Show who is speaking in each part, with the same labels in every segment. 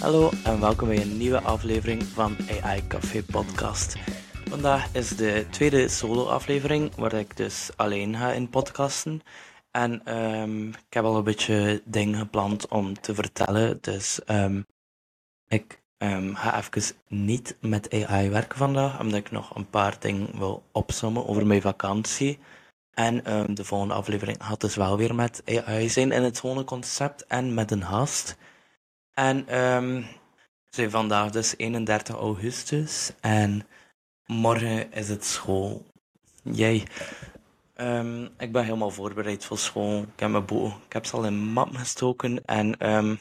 Speaker 1: Hallo en welkom bij een nieuwe aflevering van AI Café Podcast. Vandaag is de tweede solo-aflevering waar ik dus alleen ga in podcasten. En ehm, ik heb al een beetje dingen gepland om te vertellen. Dus ehm, ik ehm, ga even niet met AI werken vandaag, omdat ik nog een paar dingen wil opzommen over mijn vakantie. En de volgende aflevering gaat dus wel weer met AI zijn in het gewone concept en met een gast. En um, zijn vandaag dus 31 augustus en morgen is het school. Jij. Um, ik ben helemaal voorbereid voor school. Ik heb mijn boek, ik heb ze al in map gestoken en um,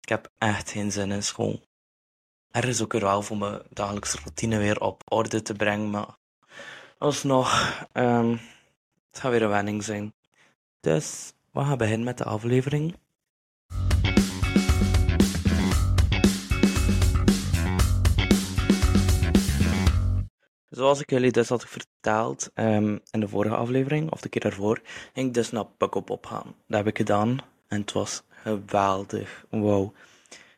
Speaker 1: ik heb echt geen zin in school. Er is ook er wel voor mijn dagelijkse routine weer op orde te brengen, maar alsnog, um, het gaat weer een wenning zijn. Dus we gaan beginnen met de aflevering. Zoals ik jullie dus had verteld um, in de vorige aflevering, of de keer daarvoor, ging ik dus naar Pukkelpop gaan. Dat heb ik gedaan en het was geweldig. Wow.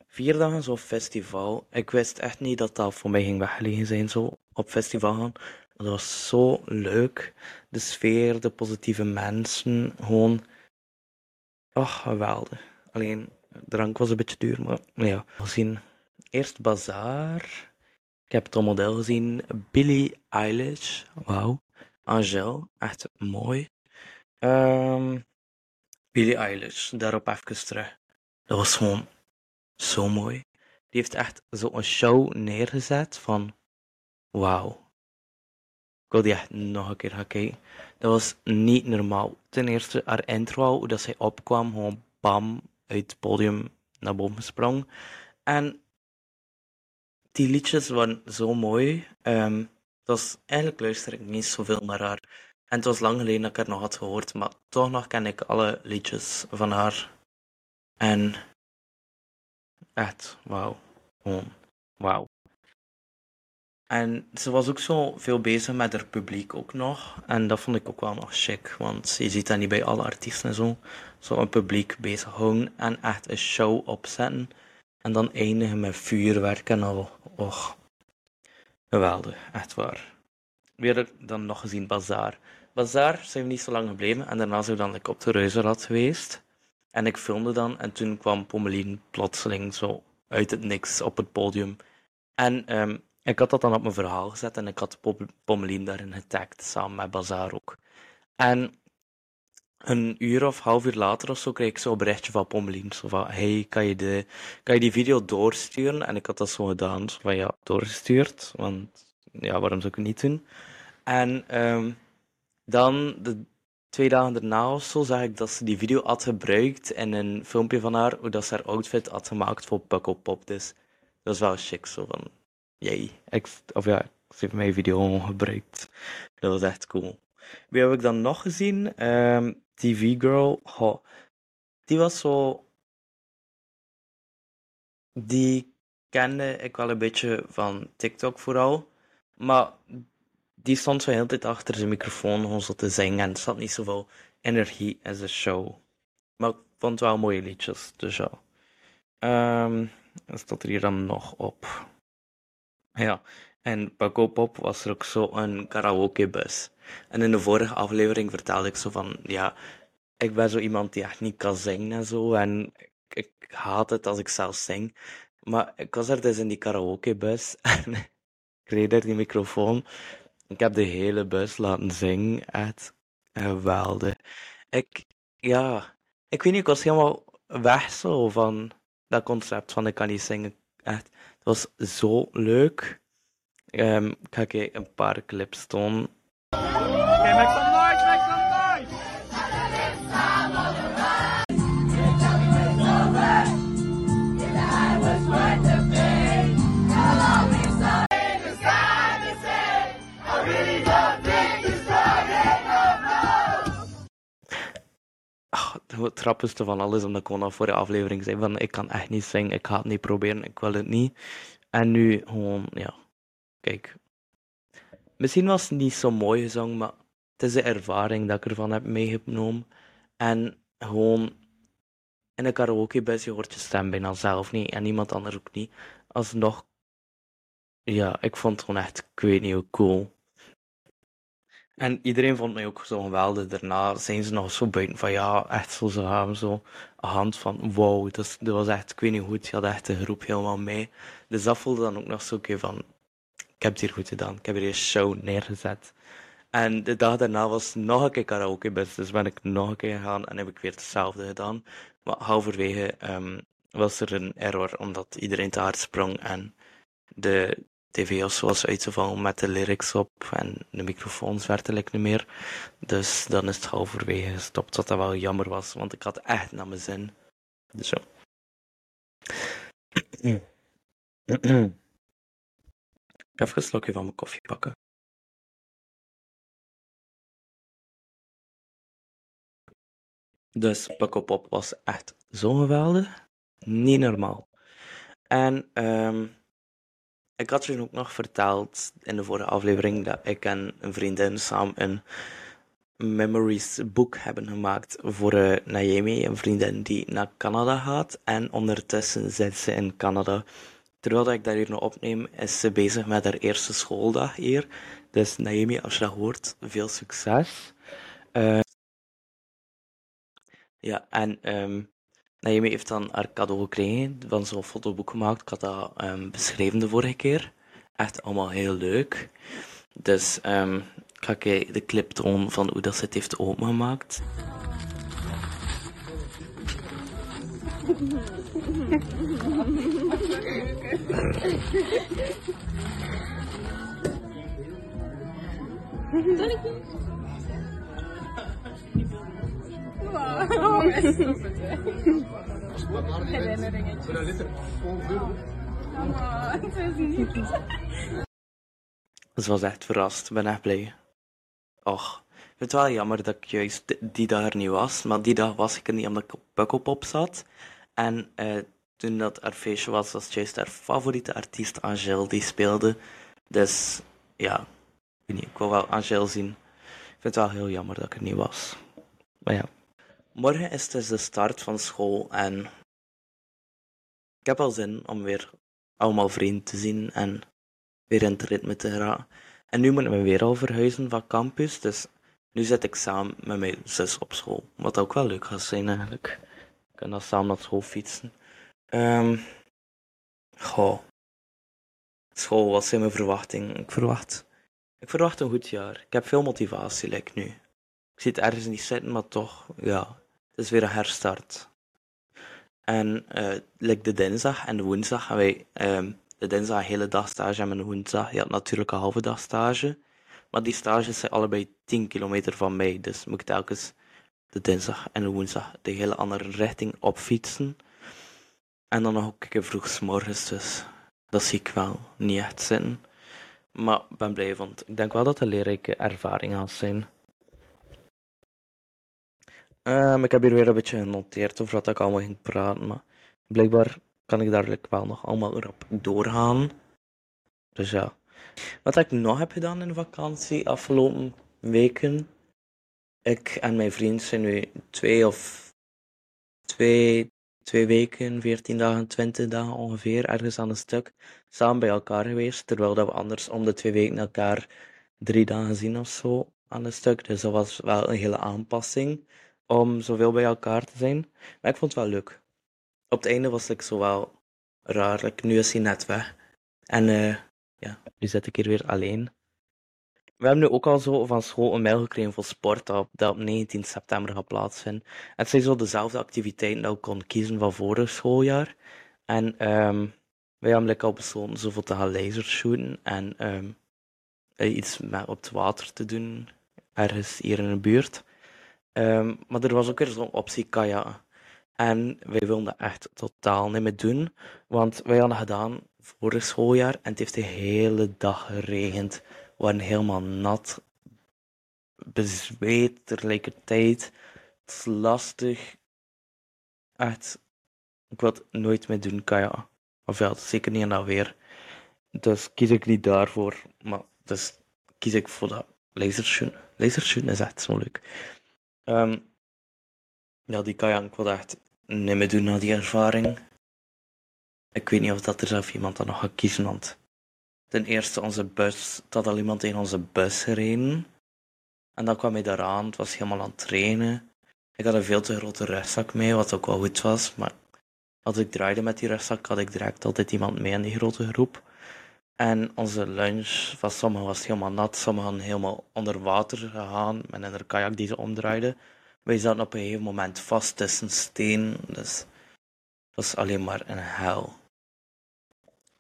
Speaker 1: Vier dagen zo'n festival. Ik wist echt niet dat dat voor mij ging weggelegen zijn, zo op festival gaan. Dat was zo leuk. De sfeer, de positieve mensen, gewoon... Oh, geweldig. Alleen, drank was een beetje duur, maar ja. We zien eerst Bazaar. Ik heb het model gezien. Billie Eilish. Wauw. Angel. Echt mooi. Um, Billie Eilish. Daarop even terug. Dat was gewoon zo mooi. Die heeft echt zo'n show neergezet van... Wauw. Ik wil die echt nog een keer gaan. Dat was niet normaal. Ten eerste haar intro, hoe dat zij opkwam. Gewoon bam, uit het podium naar boven sprong. En die liedjes waren zo mooi. Um, was, eigenlijk luister ik niet zoveel naar haar. En het was lang geleden dat ik haar nog had gehoord, maar toch nog ken ik alle liedjes van haar. En echt, wauw. Gewoon, wauw. En ze was ook zo veel bezig met haar publiek ook nog. En dat vond ik ook wel nog chic, want je ziet dat niet bij alle artiesten en zo. Zo een publiek bezighouden en echt een show opzetten. En dan eindigen met vuurwerk en al. Och, geweldig, echt waar. Weer dan nog gezien Bazaar. Bazaar zijn we niet zo lang gebleven en daarna zijn we dan op de Reuzenrad geweest. En ik filmde dan en toen kwam Pommelien plotseling zo uit het niks op het podium. En um, ik had dat dan op mijn verhaal gezet en ik had Pommelien daarin getagd, samen met Bazaar ook. En een uur of half uur later of zo kreeg ik zo'n berichtje van Pommelien. Zo van, hey, kan je, de, kan je die video doorsturen? En ik had dat zo gedaan. Zo van, ja, doorgestuurd. Want, ja, waarom zou ik het niet doen? En um, dan, de twee dagen daarna of zo, zag ik dat ze die video had gebruikt in een filmpje van haar, hoe dat ze haar outfit had gemaakt voor Pukkelpop. Dus dat is wel chic, zo van, jee. Of ja, ze heeft mijn video gebruikt. Dat was echt cool. Wie heb ik dan nog gezien? Um, TV Girl, die was zo. Die kende ik wel een beetje van TikTok vooral. Maar die stond zo de hele tijd achter zijn microfoon gewoon zo te zingen. En er zat niet zoveel energie in zijn show. Maar ik vond wel mooie liedjes, dus ja. Um, wat staat er hier dan nog op? Ja, en Paco Pop was er ook zo een karaokebus. En in de vorige aflevering vertelde ik zo van, ja, ik ben zo iemand die echt niet kan zingen en zo. En ik, haat het als ik zelf zing. Maar ik was er dus in die karaokebus en ik kreeg daar die microfoon. Ik heb de hele bus laten zingen. Echt geweldig. Ik, ja, ik weet niet, ik was helemaal weg zo van dat concept van ik kan niet zingen. Echt, het was zo leuk. Um, ik ga je een paar clips tonen. Okay, make some noise, make some het van alles, omdat ik gewoon al voor de aflevering zei van ik kan echt niet zingen, ik ga het niet proberen, ik wil het niet. En nu gewoon, ja, kijk. Misschien was het niet zo mooi gezongen, maar het is de ervaring dat ik ervan heb meegenomen. En gewoon, in een karaokebus, je hoort je stem bijna zelf niet en niemand anders ook niet. Alsnog, ja, ik vond het gewoon echt, ik weet niet hoe cool. En iedereen vond mij ook zo geweldig. Daarna zijn ze nog zo buiten van ja, echt zo, ze hebben zo een hand van wow, dat, was echt, ik weet niet goed, je had echt de groep helemaal mee. Dus dat voelde dan ook nog zo keer van, heb het hier goed gedaan, ik heb hier een show neergezet. En de dag daarna was nog een keer karaoke dus ben ik nog een keer gegaan en heb ik weer hetzelfde gedaan. Maar halverwege um, was er een error, omdat iedereen te hard sprong en de tv was uitgevallen met de lyrics op en de microfoons werkten niet meer. Dus dan is het halverwege gestopt, wat dat wel jammer was, want ik had echt naar mijn zin. Dus zo. Even een slokje van mijn koffie pakken. Dus Pukkelpop was echt zo. Niet normaal. En um, ik had je ook nog verteld in de vorige aflevering dat ik en een vriendin samen een Memories boek hebben gemaakt voor uh, Naomi, een vriendin die naar Canada gaat. En ondertussen zit ze in Canada. Terwijl ik daar hier nog opneem, is ze bezig met haar eerste schooldag hier. Dus Naomi, als je dat hoort, veel succes. Uh, ja, en um, Naomi heeft dan haar cadeau gekregen, van zo'n fotoboek gemaakt. Ik had dat um, beschreven de vorige keer. Echt allemaal heel leuk. Dus um, ga ik de clip tonen van hoe dat ze het heeft opengemaakt. Het was echt verrast. Ik ben echt blij. Och, ik vind het wel jammer dat ik juist die dag er niet was. Maar die dag was ik er niet omdat ik op Pukkelpop zat. En uh, toen dat haar feestje was, was juist haar favoriete artiest Angel die speelde. Dus ja, ik ik wil wel Angel zien. Ik vind het wel heel jammer dat ik er niet was. Maar ja. Morgen is dus de start van school en ik heb al zin om weer allemaal vrienden te zien en weer in het ritme te geraken. En nu moeten we weer al verhuizen van campus, dus nu zit ik samen met mijn zus op school. Wat ook wel leuk gaat zijn eigenlijk. We kunnen dan samen naar school fietsen. Um, goh. School, wat zijn mijn verwachtingen? Ik verwacht, ik verwacht een goed jaar. Ik heb veel motivatie, like nu. Ik zit ergens niet zitten, maar toch, ja, het is weer een herstart. En uh, like de dinsdag en de woensdag gaan wij uh, de dinsdag een hele dag stage en de woensdag ja, natuurlijk een halve dag stage. Maar die stages zijn allebei 10 kilometer van mij, dus moet ik telkens de dinsdag en de woensdag de hele andere richting opfietsen. En dan nog een keer vroeg morgens, dus dat zie ik wel niet echt zin. Maar ik ben blij, want ik denk wel dat het een leerrijke ervaring zijn. Um, ik heb hier weer een beetje genoteerd over wat ik allemaal ging praten, maar blijkbaar kan ik daar wel nog allemaal erop doorgaan. Dus ja. Wat ik nog heb gedaan in vakantie afgelopen weken. Ik en mijn vriend zijn nu twee of twee, twee weken, veertien dagen, twintig dagen ongeveer, ergens aan een stuk, samen bij elkaar geweest. Terwijl dat we anders om de twee weken elkaar drie dagen zien of zo aan een stuk. Dus dat was wel een hele aanpassing om zoveel bij elkaar te zijn. Maar ik vond het wel leuk. Op het einde was ik zo wel raar. nu is hij net weg. En uh, ja, nu zit ik hier weer alleen. We hebben nu ook al zo van school een mail gekregen voor sport dat op, dat op 19 september gaat plaatsvinden. Het zijn zo dezelfde activiteiten dat ik kon kiezen van vorig schooljaar. En um, wij hebben al besloten zoveel te gaan lasershooten en um, iets met op het water te doen, ergens hier in de buurt. Um, maar er was ook weer zo'n optie kajakken. En wij wilden dat echt totaal niet meer doen, want wij hadden gedaan vorig schooljaar en het heeft de hele dag geregend. Waren helemaal nat, bezweet tegelijkertijd. Het is lastig. Echt, ik wil het nooit meer doen, kajakken. Of ja, zeker niet in dat weer. Dus kies ik niet daarvoor, maar dus kies ik voor dat lasershoot. Lasershoot is echt zo leuk. Um, ja, die kajak, ik wil echt niet meer doen na die ervaring. Ik weet niet of dat er zelf iemand dan nog gaat kiezen, want ten eerste onze bus, dat al iemand in onze bus gereden. En dan kwam hij daaraan, het was helemaal aan het trainen. Ik had een veel te grote rugzak mee, wat ook wel goed was, maar als ik draaide met die rugzak, had ik direct altijd iemand mee in die grote groep. En onze lunch, van sommigen was helemaal nat, sommigen helemaal onder water gegaan met een kajak die ze omdraaiden. Wij zaten op een gegeven moment vast tussen steen, dus het was alleen maar een hel.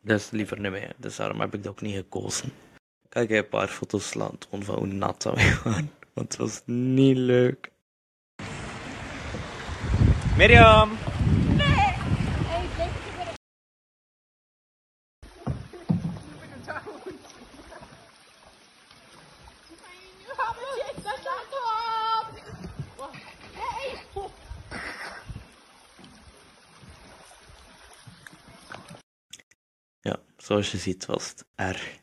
Speaker 1: Dus liever niet meer, dus daarom heb ik dat ook niet gekozen. Kijk, een paar foto's laten van hoe nat dat we waren, want het was niet leuk.
Speaker 2: Mirjam!
Speaker 1: Ja, zoals je ziet was het erg.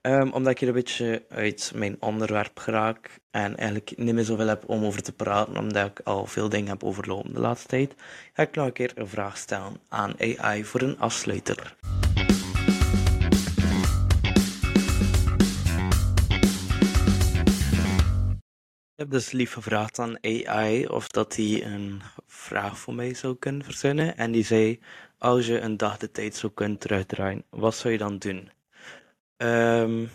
Speaker 1: Um, omdat ik hier een beetje uit mijn onderwerp geraak en eigenlijk niet meer zoveel heb om over te praten, omdat ik al veel dingen heb overlopen de laatste tijd, ga ik nog een keer een vraag stellen aan AI voor een afsluiter. Ik heb dus lief gevraagd aan AI of dat hij een vraag voor mij zou kunnen verzinnen. En die zei, als je een dag de tijd zou kunnen terugdraaien, wat zou je dan doen? Um,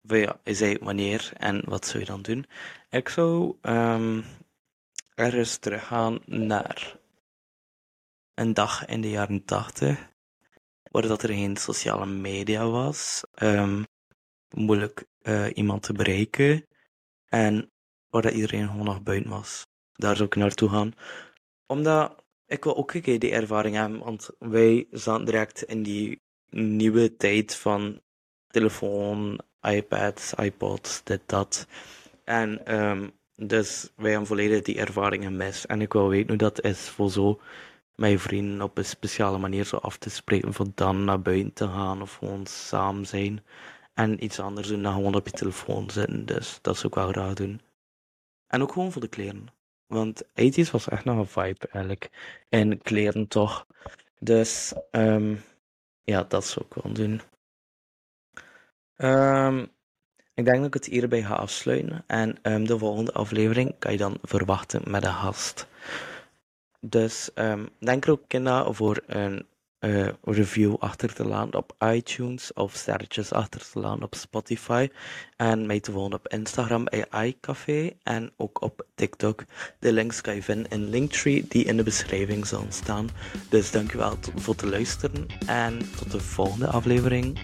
Speaker 1: ja, hij zei wanneer en wat zou je dan doen? Ik zou um, ergens teruggaan naar een dag in de jaren tachtig, waar dat er geen sociale media was, um, moeilijk uh, iemand te bereiken en waar dat iedereen gewoon nog buiten was. Daar zou ik naartoe gaan. Omdat ik wil ook een keer die ervaring hebben, want wij zaten direct in die nieuwe tijd van telefoon, iPads, iPods, dit, dat. En um, dus wij hebben volledig die ervaring gemist. En ik wil weten hoe dat is voor zo mijn vrienden op een speciale manier zo af te spreken. Voor dan naar buiten te gaan of gewoon samen zijn. En iets anders doen dan gewoon op je telefoon zitten. Dus dat zou ik wel graag doen. En ook gewoon voor de kleren. Want 80's was echt nog een vibe eigenlijk. En kleren toch. Dus um, ja, dat zou ik wel doen. Um, ik denk dat ik het hierbij ga afsluiten. En um, de volgende aflevering kan je dan verwachten met een gast. Dus denk er ook in voor een uh, review achter te laten op iTunes of sterretjes achter te laten op Spotify. En mij te volgen op Instagram AI en ook op TikTok. De links kan je vinden in Linktree die in de beschrijving zal staan. Dus dankjewel voor het luisteren en tot de volgende aflevering.